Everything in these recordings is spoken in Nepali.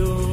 go.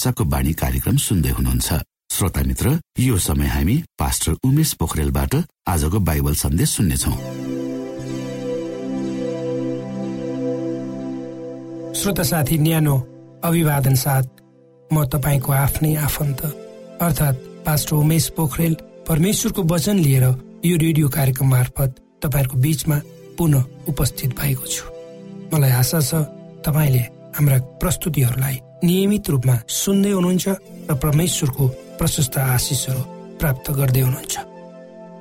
आशाको बाणी कार्यक्रम सुन्दै हुनुहुन्छ। श्रोता मित्र यो समय हामी पास्टर उमेश पोखरेलबाट आजको बाइबल सन्देश सुन्नेछौ। श्रोता साथी न्यानो अभिवादन साथ म तपाईँको आफ्नै आफन्त अर्थात् पास्टर उमेश पोखरेल परमेश्वरको वचन लिएर यो रेडियो कार्यक्रम मार्फत तपाईँहरूको बिचमा पुनः उपस्थित भएको छु। मलाई आशा छ तपाईँले हाम्रा प्रस्तुतिहरूलाई नियमित रूपमा सुन्दै हुनुहुन्छ र परमेश्वरको प्रशस्त आशिषहरू प्राप्त गर्दै हुनुहुन्छ।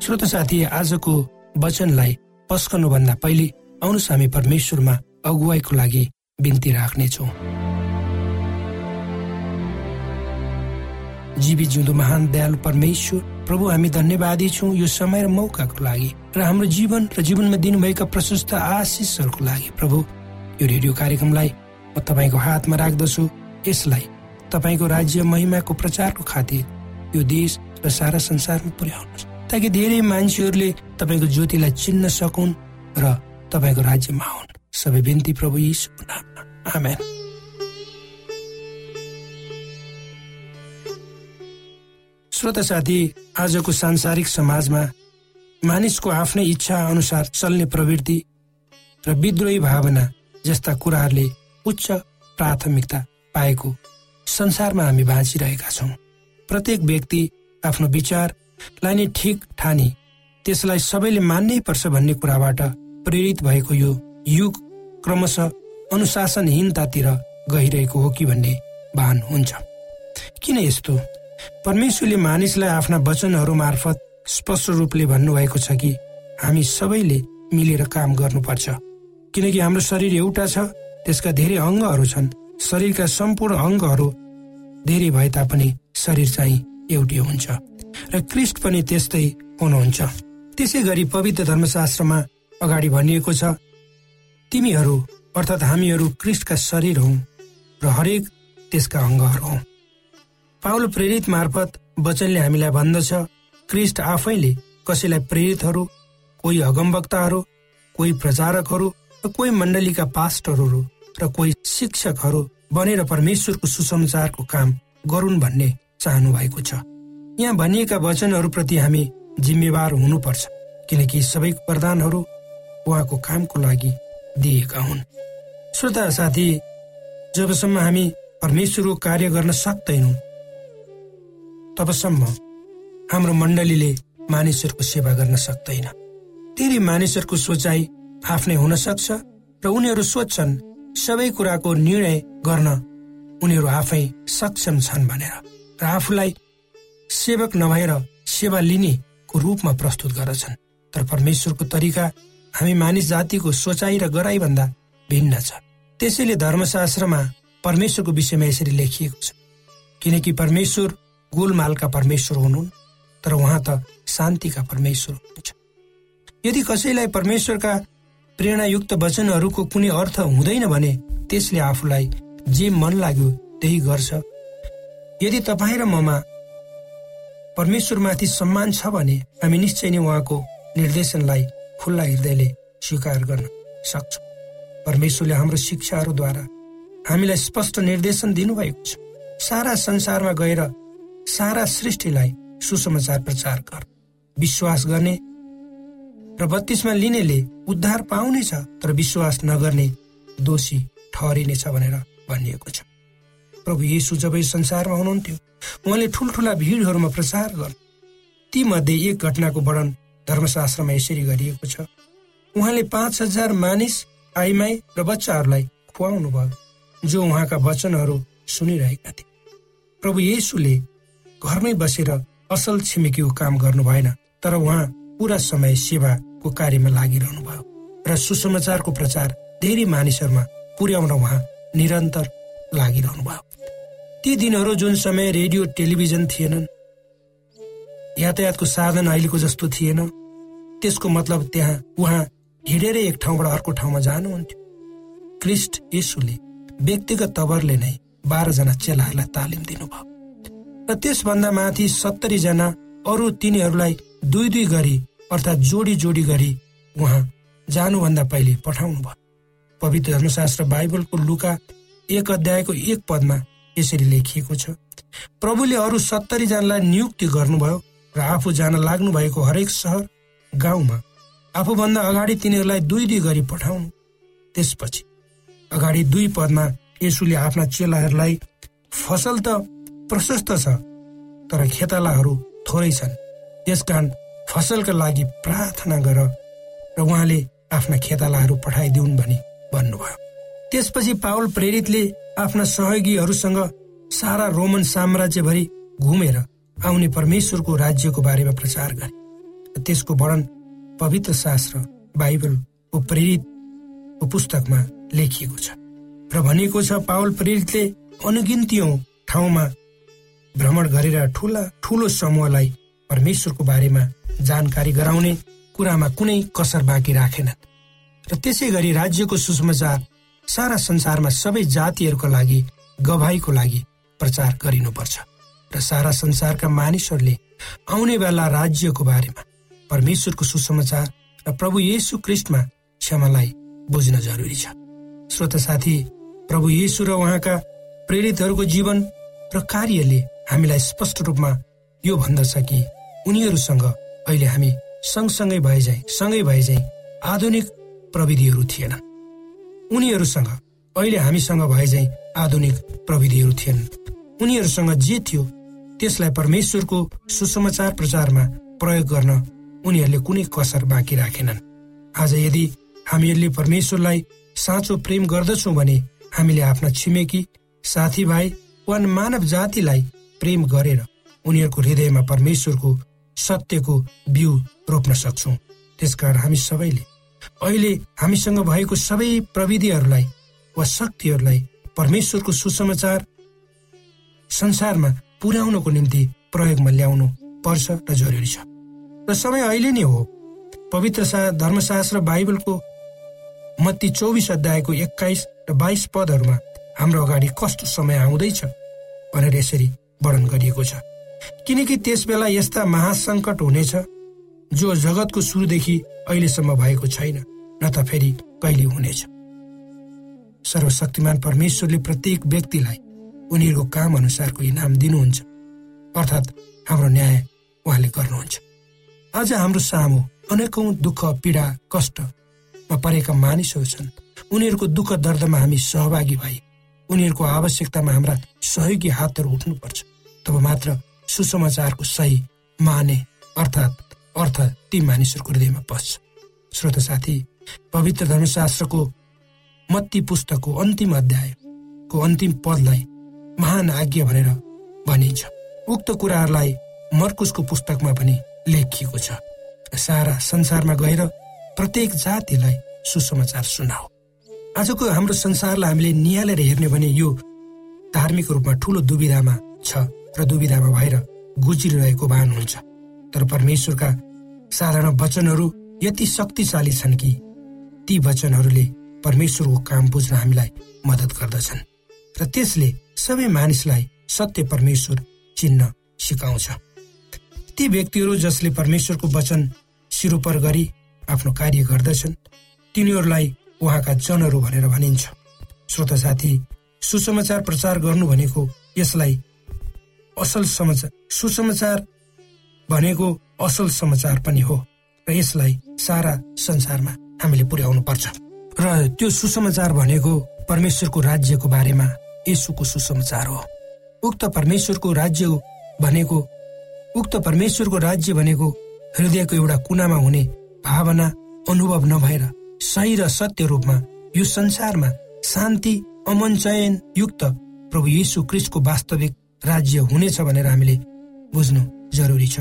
श्रोत साथी आजको वचनलाई पस्कनुभन्दा पहिले आउनुहोस् हामी परमेश्वरमा अगुवाईको लागि बिन्ती राख्नेछौ। जीवी जिउँदो महान दयालु परमेश्वर प्रभु हामी धन्यवादी छौँ यो समय र मौकाको लागि र हाम्रो जीवन र जीवनमा दिनुभएका प्रशस्त आशिषहरूको लागि। प्रभु यो रेडियो कार्यक्रमलाई म तपाईँको हातमा राख्दछु। यसलाई तपाईँको राज्य महिमाको प्रचारको खातिर यो देश र सारा संसारमा पुर्याउनुहोस्। ताकि धेरै मान्छेहरूले तपाईँको ज्योतिलाई चिन्न सकुन् र तपाईँको राज्यमा आउन्। सबै बिन्ती प्रभु आमेन। श्रोता साथी आजको सांसारिक समाजमा मानिसको आफ्नै इच्छा अनुसार चल्ने प्रवृत्ति र विद्रोही भावना जस्ता कुराहरूले उच्च प्राथमिकता पाएको संसारमा हामी बाँचिरहेका छौँ। प्रत्येक व्यक्ति आफ्नो विचारलाई नै ठिक ठानी त्यसलाई सबैले मान्नै पर्छ भन्ने कुराबाट प्रेरित भएको यो युग क्रमशः अनुशासनहीनतातिर गइरहेको हो कि भन्ने भान हुन्छ। किन यस्तो? परमेश्वरले मानिसलाई आफ्ना वचनहरू मार्फत स्पष्ट रूपले भन्नुभएको छ कि हामी सबैले मिलेर काम गर्नुपर्छ। किनकि हाम्रो शरीर एउटा छ त्यसका धेरै अङ्गहरू छन्। शरीरका सम्पूर्ण अङ्गहरू धेरै भए तापनि शरीर चाहिँ एउटै हुन्छ र क्रिस्ट पनि त्यस्तै हुनुहुन्छ। त्यसै गरी पवित्र धर्मशास्त्रमा अगाडि भनिएको छ तिमीहरू अर्थात् हामीहरू क्रिस्टका शरीर हौ र हरेक त्यसका अङ्गहरू हौ। पाउल प्रेरित मार्फत वचनले हामीलाई भन्दछ क्रिस्ट आफैले कसैलाई प्रेरितहरू कोही अगमवक्ताहरू कोही प्रचारकहरू र कोही मण्डलीका पास्टरहरू र कोही शिक्षकहरू बनेर परमेश्वरको सुसमाचारको काम गरून् भन्ने चाहनु भएको छ। यहाँ भनिएका वचनहरूप्रति हामी जिम्मेवार हुनुपर्छ किनकि सबै वरदानहरू उहाँको कामको लागि दिएका हुन्। श्रोता साथी जबसम्म हामी परमेश्वरको कार्य गर्न सक्दैनौँ तबसम्म हाम्रो मण्डलीले मानिसहरूको सेवा गर्न सक्दैन। धेरै मानिसहरूको सोचाइ आफ्नै हुन सक्छ र उनीहरू सोध्छन् सबै कुराको निर्णय गर्न उनीहरू आफै सक्षम छन् भनेर र आफूलाई सेवक नभएर सेवा लिनेको रूपमा प्रस्तुत गर्दछन्। तर परमेश्वरको तरिका हामी मानिस जातिको सोचाइ र गराइभन्दा भिन्न छ। त्यसैले धर्मशास्त्रमा परमेश्वरको विषयमा यसरी लेखिएको छ। किनकि परमेश्वर गोलमालका परमेश्वर हुनुहुन् तर उहाँ त शान्तिका परमेश्वर हुनुहुन्छ। यदि कसैलाई परमेश्वरका प्रेरणायुक्त वचनहरूको कुनै अर्थ हुँदैन भने त्यसले आफूलाई जे मन लाग्यो त्यही गर्छ। यदि तपाईँ र ममा परमेश्वरमाथि सम्मान छ भने हामी निश्चय नै उहाँको निर्देशनलाई खुल्ला हृदयले स्वीकार गर्न सक्छौँ। परमेश्वरले हाम्रो शिक्षाहरूद्वारा हामीलाई स्पष्ट निर्देशन दिनुभएको छ। सारा संसारमा गएर सारा सृष्टिलाई सुसमाचार प्रचार गर विश्वास गर्ने र बत्तीसमा लिनेले उद्धार पाउनेछ तर विश्वास नगर्ने दोषी ठहरिनेछ भनेर भनिएको छ। प्रभु येसु जब संसारमा हुनुहुन्थ्यो उहाँले ठुल्ठुला भिडहरूमा प्रचार गर्नु। ती मध्ये एक घटनाको वर्णन धर्मशास्त्रमा यसरी गरिएको छ। उहाँले पाँच हजार मानिस आइमाई र बच्चाहरूलाई खुवाउनु भयो जो उहाँका वचनहरू सुनिरहेका थिए। प्रभु येसुले घरमै बसेर असल छिमेकीको काम गर्नु भएन तर उहाँ पुरा समय सेवाको कार्यमा लागिरहनु भयो र सुसमाचारको प्रचार धेरै मानिसहरूमा पुर्याउन उहाँ निरन्तर लागिरहनु भयो। ती दिनहरू जुन समय रेडियो टेलिभिजन थिएनन् यातायातको साधन अहिलेको जस्तो थिएन त्यसको मतलब त्यहाँ उहाँ हिँडेरै एक ठाउँबाट अर्को ठाउँमा जानुहुन्थ्यो। क्रिस्ट यीशुले व्यक्तिगत तवरले नै बाह्रजना चेलाहरूलाई तालिम दिनुभयो। र त्यसभन्दा माथि सत्तरीजना अरू तिनीहरूलाई दुई दुई गरी अर्थात् जोडी जोडी गरी उहाँ जानुभन्दा पहिले पठाउनु भयो। पवित्र धर्मशास्त्र बाइबलको लुका एक अध्यायको एक पदमा यसरी लेखिएको छ। प्रभुले अरू सत्तरी जनालाई नियुक्ति गर्नुभयो र आफू जान लाग्नु भएको हरेक सहर गाउँमा आफूभन्दा अगाडि तिनीहरूलाई दुई दुई गरी पठाउनु। त्यसपछि अगाडि दुई पदमा यसुले आफ्ना चेलाहरूलाई फसल त प्रशस्त छ तर खेतालाहरू थोरै छन्। त्यसकारण फसलका लागि प्रार्थना गर र उहाँले आफ्ना खेतालाहरू पठाइदिउन् भनी भन्नुभयो। त्यसपछि पावल प्रेरितले आफ्ना सहयोगीहरूसँग सारा रोमन साम्राज्यभरि घुमेर आउने परमेश्वरको राज्यको बारेमा प्रचार गरे। त्यसको वर्णन पवित्र शास्त्र बाइबलको प्रेरितको पुस्तकमा लेखिएको छ। र भनिएको छ पावल प्रेरितले अनुगिन्तीयौं ठाउँमा भ्रमण गरेर ठुला ठुलो समूहलाई परमेश्वरको बारेमा जानकारी गराउने कुरामा कुनै कसर बाँकी राखेनन् र त्यसै गरी राज्यको सुसमाचार सारा संसारमा सबै जातिहरूका लागि गवाईको लागि प्रचार गरिनुपर्छ। र सारा संसारका मानिसहरूले आउने बेला राज्यको बारेमा परमेश्वरको सुसमाचार र प्रभु येसु क्रिस्टमा क्षमालाई बुझ्न जरुरी छ। श्रोत साथी प्रभु येसु र उहाँका प्रेरितहरूको जीवन र कार्यले हामीलाई स्पष्ट रूपमा यो भन्दछ कि उनीहरूसँग अहिले हामी सँगसँगै भए चाहिँ सँगै भए चाहिँ आधुनिक प्रविधिहरू थिएनन् उनीहरूसँग अहिले हामीसँग भए चाहिँ आधुनिक प्रविधिहरू थिएनन् उनीहरूसँग जे थियो त्यसलाई परमेश्वरको सुसमाचार प्रचारमा प्रयोग गर्न उनीहरूले कुनै कसर बाँकी राखेनन्। आज यदि हामीहरूले परमेश्वरलाई साँचो प्रेम गर्दछौँ भने हामीले आफ्ना छिमेकी साथीभाइ वा मानव जातिलाई प्रेम गरेर उनीहरूको हृदयमा परमेश्वरको सत्यको बिउ रोप्न सक्छौ। त्यसकारण हामी सबैले अहिले हामीसँग भएको सबै प्रविधिहरूलाई वा शक्तिहरूलाई परमेश्वरको सुसमाचार संसारमा पुर्याउनको निम्ति प्रयोगमा ल्याउनु पर्छ र जरुरी छ। र समय अहिले नै हो। पवित्र धर्मशास्त्र बाइबलको मत्ती चौबिस अध्यायको एक्काइस र बाइस पदहरूमा हाम्रो अगाडि कस्तो समय आउँदैछ भनेर यसरी वर्णन गरिएको छ। किनकि त्यस बेला यस्ता महासङ्कट हुनेछ जो जगतको सुरुदेखि अहिलेसम्म भएको छैन न त फेरि कहिले हुनेछ। सर्वशक्तिमान परमेश्वरले प्रत्येक व्यक्तिलाई उनीहरूको काम अनुसारको इनाम दिनुहुन्छ अर्थात् हाम्रो न्याय उहाँले गर्नुहुन्छ। आज हाम्रो सामु अनेकौं दुःख पीडा कष्टमा परेका मानिसहरू छन्। उनीहरूको दुःख दर्दमा हामी सहभागी भए उनीहरूको आवश्यकतामा हाम्रा सहयोगी हातहरू उठ्नुपर्छ। तब मात्र सुसमाचारको सही माने अर्थात् अर्थ ती मानिसहरूको हृदयमा पस्छ। श्रोत साथी पवित्र धर्मशास्त्रको मत्ती पुस्तकको अन्तिम अध्यायको अन्तिम पदलाई महान आज्ञा भनेर भनिन्छ। उक्त कुराहरूलाई मर्कुसको पुस्तकमा पनि लेखिएको छ। सारा संसारमा गएर प्रत्येक जातिलाई सुसमाचार सुनाऊ आजको हाम्रो संसारलाई हामीले निहालेर हेर्ने भने यो धार्मिक रूपमा ठुलो दुविधामा छ। र दुविधामा भएर गुजिरहेको भान हुन्छ। तर परमेश्वरका साधारण वचनहरू यति शक्तिशाली छन् कि ती वचनहरूले परमेश्वरको काम बुझ्न हामीलाई मद्दत गर्दछन् र त्यसले सबै मानिसलाई सत्य परमेश्वर चिन्न सिकाउँछ। ती व्यक्तिहरू जसले परमेश्वरको वचन सिरोपर गरी आफ्नो कार्य गर्दछन् तिनीहरूलाई उहाँका जनहरू भनेर भनिन्छ। श्रोत साथी सुसमाचार प्रचार गर्नु भनेको यसलाई असल समाचार सुसमाचार भनेको असल समाचार पनि हो र यसलाई सारा संसारमा हामीले पुर्याउनु पर्छ। र त्यो सुसमाचार भनेको परमेश्वरको राज्यको बारेमा यसुको सुसमाचार हो। उक्त परमेश्वरको राज्य भनेको उक्त परमेश्वरको राज्य भनेको हृदयको एउटा कुनामा हुने भावना अनुभव नभएर सही र सत्य रूपमा यो संसारमा शान्ति अमन चयन युक्त प्रभु येसु क्रिस्टको वास्तविक राज्य हुनेछ भनेर हामीले बुझ्नु जरुरी छ।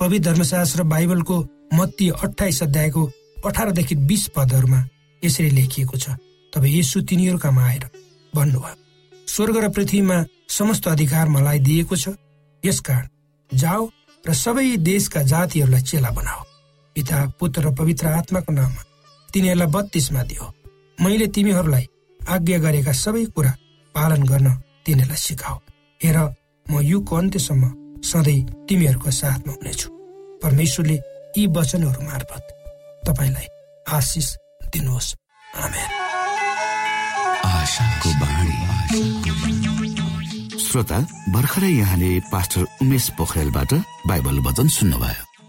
पवित्र धर्मशास्त्र बाइबलको मत्ती अठाइस अध्यायको अठारदेखि बिस पदहरूमा यसरी लेखिएको छ। तब यसु तिनीहरूकामा आएर भन्नुभयो स्वर्ग र पृथ्वीमा समस्त अधिकार मलाई दिएको छ। यसकारण जाओ र सबै देशका जातिहरूलाई चेला बनाओ। पिता पुत्र र पवित्र आत्माको नाममा तिनीहरूलाई बत्तीसमा दियो। मैले तिमीहरूलाई आज्ञा गरेका सबै कुरा पालन गर्न तिनीहरूलाई सिकाऊ हेर म युगको अन्त्यसम्म सधैँ तिमीहरूको साथमा हुनेछु। परमेश्वरले यी वचनहरू मार्फत तपाईँलाई आशिष दिनुहोस्। श्रोता भर्खरै यहाँले पास्टर उमेश पोखरेलबाट बाइबल वचन सुन्नुभयो।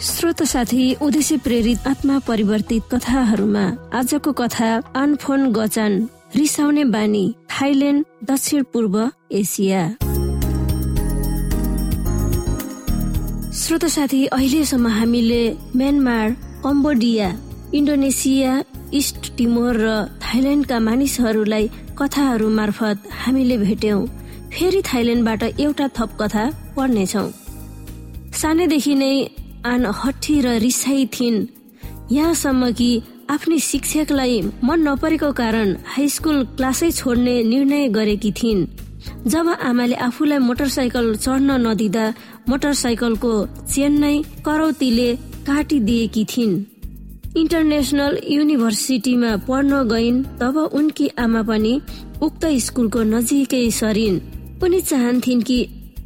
श्रोत साथी उद्देश्य प्रेरित आत्मा परिवर्तित कथाहरूमा आजको कथा अनफोन गचान रिसाउने बानी थाइल्याण्ड दक्षिण पूर्व एसिया। श्रोत साथी अहिलेसम्म हामीले Myanmar Cambodia Indonesia East Timor र थाइल्याण्डका मानिसहरूलाई कथाहरू मार्फत हामीले भेट्यौं। फेरि थाइल्याण्डबाट एउटा थप कथा पढ्नेछौ। सानैदेखि नै आन हट्ठी र रिसाई थिइन्। यहाँसम्म कि आफ्नै शिक्षकलाई मन नपरेको कारण हाई स्कुल क्लासै छोड्ने निर्णय गरेकी थिइन्। जब आमाले आफूलाई मोटरसाइकल चढ्न नदिँदा मोटरसाइकलको चेन्नई करौतीले काटिदिएकी थिइन्। इन्टरनेसनल युनिभर्सिटीमा पढ्न गइन् तब उनकी आमा पनि उक्त स्कुलको नजिकै सरिन्। उनी चाहन्थिन् कि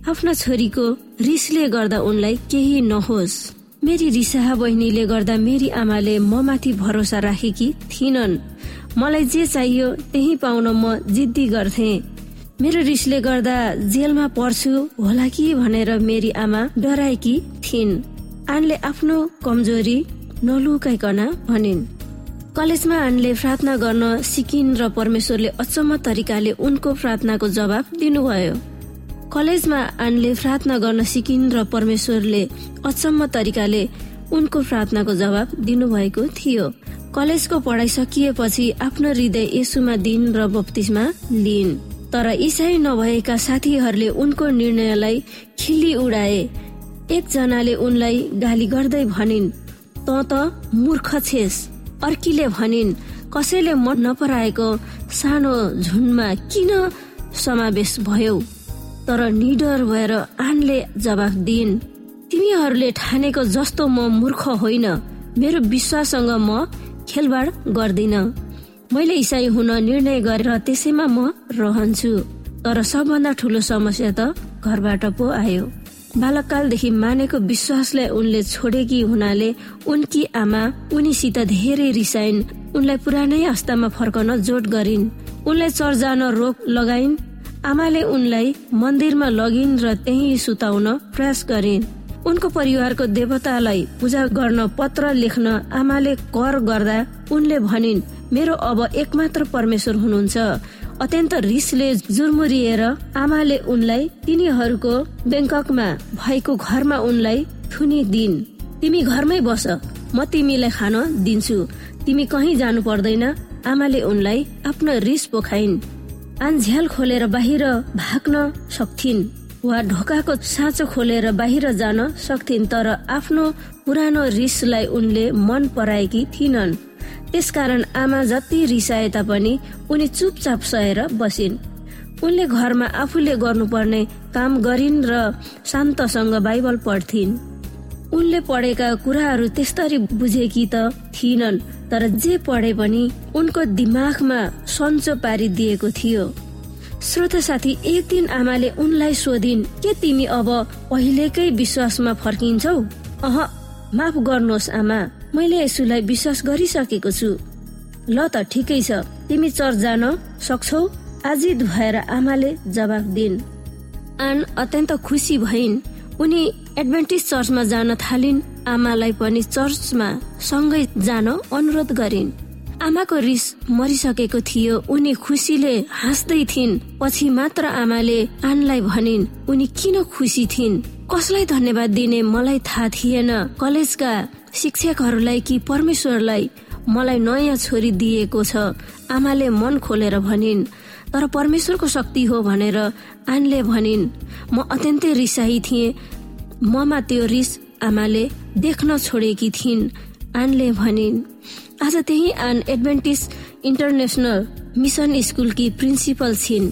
आफ्ना छोरीको रिसले गर्दा उनलाई केही नहोस्। मेरी रिसाहा बहिनीले गर्दा मेरी आमाले म माथि भरोसा राखेकी थिइनन्। मलाई जे चाहियो त्यही पाउन म जिद्दी गर्थे। मेरो रिसले गर्दा जेलमा पर्छु होला कि भनेर मेरी आमा डराएकी थिइन्। आनले आफ्नो कमजोरी नलुकाइकन भनिन् कलेजमा आनले प्रार्थना गर्न सिकिन् र परमेश्वरले अचम्म तरिकाले उनको प्रार्थनाको जवाब दिनुभयो। कलेजमा आनले प्रार्थना गर्न सिकिन् र परमेश्वरले अचम्म तरिकाले उनको प्रार्थनाको जवाब दिनुभएको थियो। कलेजको पढाइ सकिएपछि आफ्नो हृदय यसुमा दिन र बत्तिसमा लिइन् तर इसाई नभएका साथीहरूले उनको निर्णयलाई खिल्ली उडाए। एकजनाले उनलाई गाली गर्दै भनिन् त त मूर्ख छेस। अर्कीले भनिन् कसैले मन नपराएको सानो झुनमा किन समावेश भयो? तर निडर भएर आनले जवाफ दिइन्। तिमीहरूले ठानेको जस्तो म मूर्ख होइन। मेरो विश्वाससँग म खेलबाड गर्दिन। मैले इसाई हुन निर्णय गरेर त्यसैमा म रहन्छु। तर सबभन्दा ठुलो समस्या त घरबाट पो आयो। बालककालदेखि मानेको विश्वासलाई उनले छोडेकी हुनाले उनकी आमा उनीसित धेरै रिसाइन्। उनलाई पुरानै अवस्थामा फर्कन जोड गरिन्। उनलाई चर्च जान रोक लगाइन्। आमाले उनलाई मन्दिरमा लगिन् र त्यही सुताउन प्रयास गरिन्। उनको परिवारको देवतालाई पूजा गर्न पत्र लेख्न आमाले कर गर्दा उनले भनिन् मेरो अब एकमात्र परमेश्वर हुनुहुन्छ। अत्यन्त रिसले जुर्मुरिएर आमाले उनलाई तिनीहरूको बेङ्ककमा भएको घरमा उनलाई थुनी दिन्। तिमी घरमै बस म तिमीलाई खान दिन्छु। तिमी कहीँ जानु पर्दैन। आमाले उनलाई आफ्नो रिस पोखाइन्। झ्याल खोलेर बाहिर भाग्न सक्थिन्। वा ढोकाको साँचो खोलेर बाहिर जान सक्थिन् तर आफ्नो पुरानो रिसलाई उनले मन पराएकी थिइनन्। त्यसकारण आमा जति रिसाए तापनि उनी चुपचाप सहेर बसिन्। उनले घरमा आफूले गर्नुपर्ने काम गरिन् र शान्तसँग बाइबल पढ्थिन्। उनले पढेका कुराहरू त्यस्तरी बुझेकी त थिएनन् तर जे पढे पनि उनको दिमागमा सन्चो पारिदिएको थियो। श्रोता साथी एक दिन आमाले उनलाई सोधिन् के तिमी अब पहिलेकै विश्वासमा फर्किन्छौ? अह माफ गर्नुहोस् आमा मैले यसुलाई विश्वास गरिसकेको छु। ल त ठिकै छ तिमी चर्च जान सक्छौ? आजित भएर आमाले जवाब दिन्। आन अत्यन्त खुसी भइन्। उनी एडभेन्टिस चर्चमा जान थालिन् आमालाई पनि चर्चमा सँगै जान अनुरोध गरिन्। आमाको रिस मरिसकेको थियो उनी खुसीले हाँस्दै थिइन् पछि मात्र आमाले आनलाई भनिन् उनी किन खुसी थिइन्? कसलाई धन्यवाद दिने मलाई थाहा थिएन। कलेजका शिक्षकहरूलाई कि परमेश्वरलाई मलाई नयाँ छोरी दिएको छ? आमाले मन खोलेर भनिन् तर परमेश्वरको शक्ति हो भनेर आनले भनिन्। म अत्यन्तै रिसाई थिएँ। ममा त्यो रिस आमाले देख्न छोडेकी थिइन् आनले भनिन्। आज त्यही आन एडभेन्टिस इन्टरनेसनल मिसन स्कुलकी प्रिन्सिपल छिन्।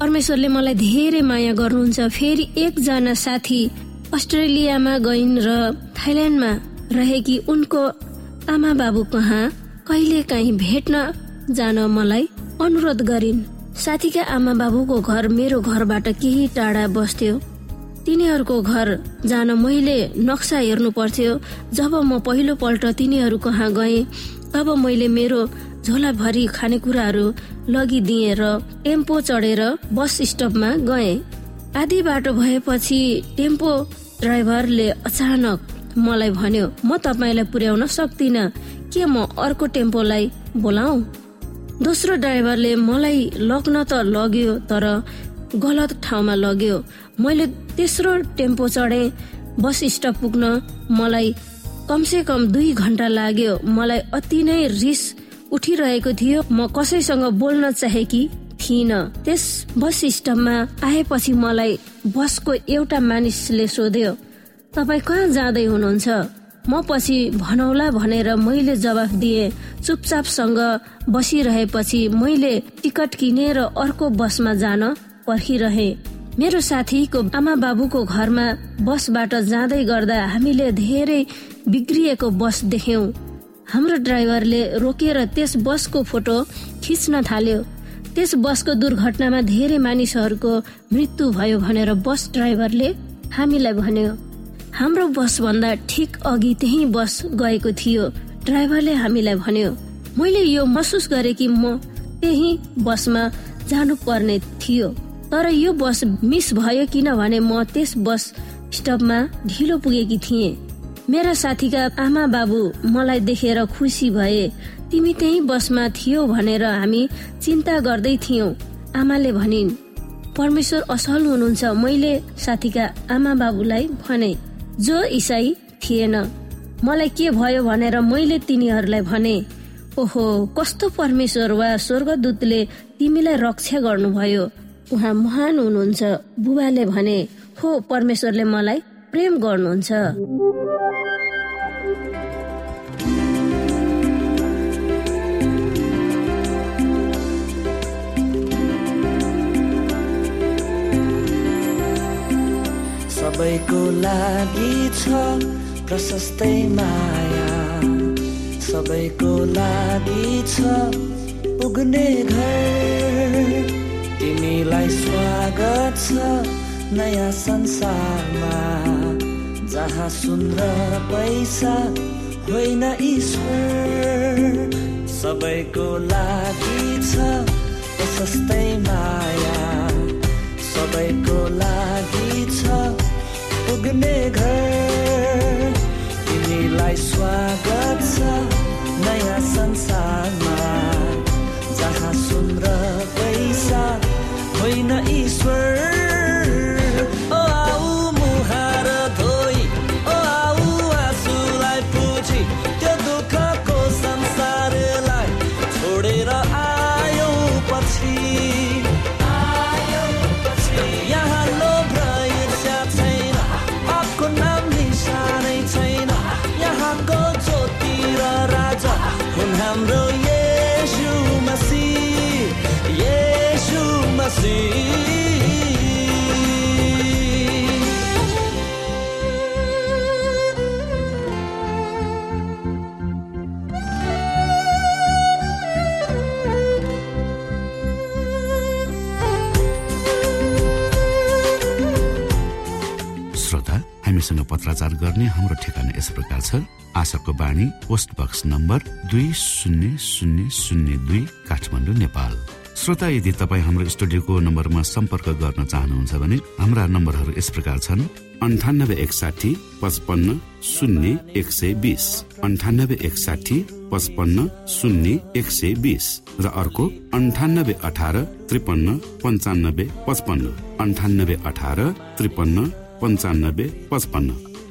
परमेश्वरले मलाई धेरै माया गर्नुहुन्छ। फेरि एकजना साथी अस्ट्रेलियामा गइन् र थाइल्यान्डमा रहेकी उनको आमा बाबु कहाँ कहिले काहीँ भेट्न जान मलाई अनुरोध गरिन्। साथीका आमा बाबुको घर मेरो घरबाट केही टाढा बस्थ्यो। तिनीहरूको घर जान मैले नक्सा हेर्नु पर्थ्यो। जब म पहिलो पल्ट तिनीहरू कहाँ गएँ तब मैले मेरो झोलाभरि खानेकुराहरू लगिदिएँ र टेम्पो चढेर बस स्टपमा गएँ। आधी बाटो भएपछि टेम्पो ड्राइभरले अचानक मलाई भन्यो म तपाईँलाई पुर्याउन सक्दिनँ। के म अर्को टेम्पोलाई बोलाऊ? दोस्रो ड्राइभरले मलाई लग्न त लग्यो तर गलत ठाउँमा लग्यो। मैले तेस्रो टेम्पो चढे बस स्टप पुग्न मलाई कमसे कम दुई घन्टा लाग्यो। मलाई अति नै रिस उठिरहेको थियो। म कसैसँग बोल्न चाहेकी थिइनँ। त्यस बस स्टपमा आएपछि मलाई बसको एउटा मानिसले सोध्यो तपाईँ कहाँ जाँदै हुनुहुन्छ? म पछि भनौला भनेर मैले जवाफ दिए। चुपचापसँग बसिरहेपछि मैले टिकट किनेर अर्को बसमा जान पर्खिरहे। मेरो साथीको आमा बाबुको घरमा बसबाट जाँदै गर्दा हामीले धेरै बिग्रिएको बस देख्यौं। हाम्रो ड्राइभरले रोकेर त्यस बसको फोटो खिच्न थाल्यो। त्यस बसको दुर्घटनामा धेरै मानिसहरूको मृत्यु भयो भनेर बस ड्राइभरले हामीलाई भन्यो। हाम्रो बस भन्दा ठिक अघि त्यही बस गएको थियो। ड्राइभरले हामीलाई भन्यो मैले यो महसुस गरे कि म त्यही बसमा जानु पर्ने थियो तर यो बस मिस भयो किनभने म त्यस बस स्टपमा ढिलो पुगेकी थिएँ। मेरा साथीका आमा बाबु मलाई देखेर खुसी भए तिमी त्यही बसमा थियो भनेर हामी चिन्ता गर्दै थियौँ। आमाले भनिन् परमेश्वर असल हुनुहुन्छ। मैले साथीका आमा बाबुलाई भने जो इसाई थिएन। मलाई के भयो भनेर मैले तिनीहरूलाई भने ओहो कस्तो परमेश्वर वा स्वर्गदूतले तिमीलाई रक्षा गर्नुभयो। उहाँ महान हुनुहुन्छ। बुबाले भने हो परमेश्वरले मलाई प्रेम गर्नुहुन्छ। सबैको लागि छ प्रशस्तै माया। सबैको लागि छ पुग्ने घर। तिमीलाई स्वागत छ नयाँ संसारमा। जहाँ सुन र पैसा होइन ईश्वर। सबैको लागि छ प्रशस्तै माया। सबैको लागि छ पुग्ने घर। तिमीलाई स्वागत छ नयाँ संसारमा। जहाँ सुन र पैसा होइन ईश्वर। ओ आउ मुहार धोई ओ आउ आँसुलाई पुजी त्यो दुःखको संसारलाई छोडेर आ। पत्राचार गर्ने हाम्रो ठेगाना यस प्रकार छ। आशाको बाणी पोस्ट बक्स नम्बर दुई शून्य शून्य शून्य दुई काठमाडौँ नेपाल। श्रोता यदि तपाईँ हाम्रो स्टुडियोको नम्बरमा सम्पर्क गर्न चाहनुहुन्छ भने हाम्रा नम्बरहरू यस प्रकार छन्। अन्ठानब्बे एकसाठी पचपन्न शून्य एक सय बिस। अन्ठानब्बे एकसाठी पचपन्न शून्य एक सय बिस। र अर्को अन्ठानब्बे अठार त्रिपन्न पन्चानब्बे पचपन्न। अन्ठानब्बे अठार त्रिपन्न पन्चानब्बे पचपन्न।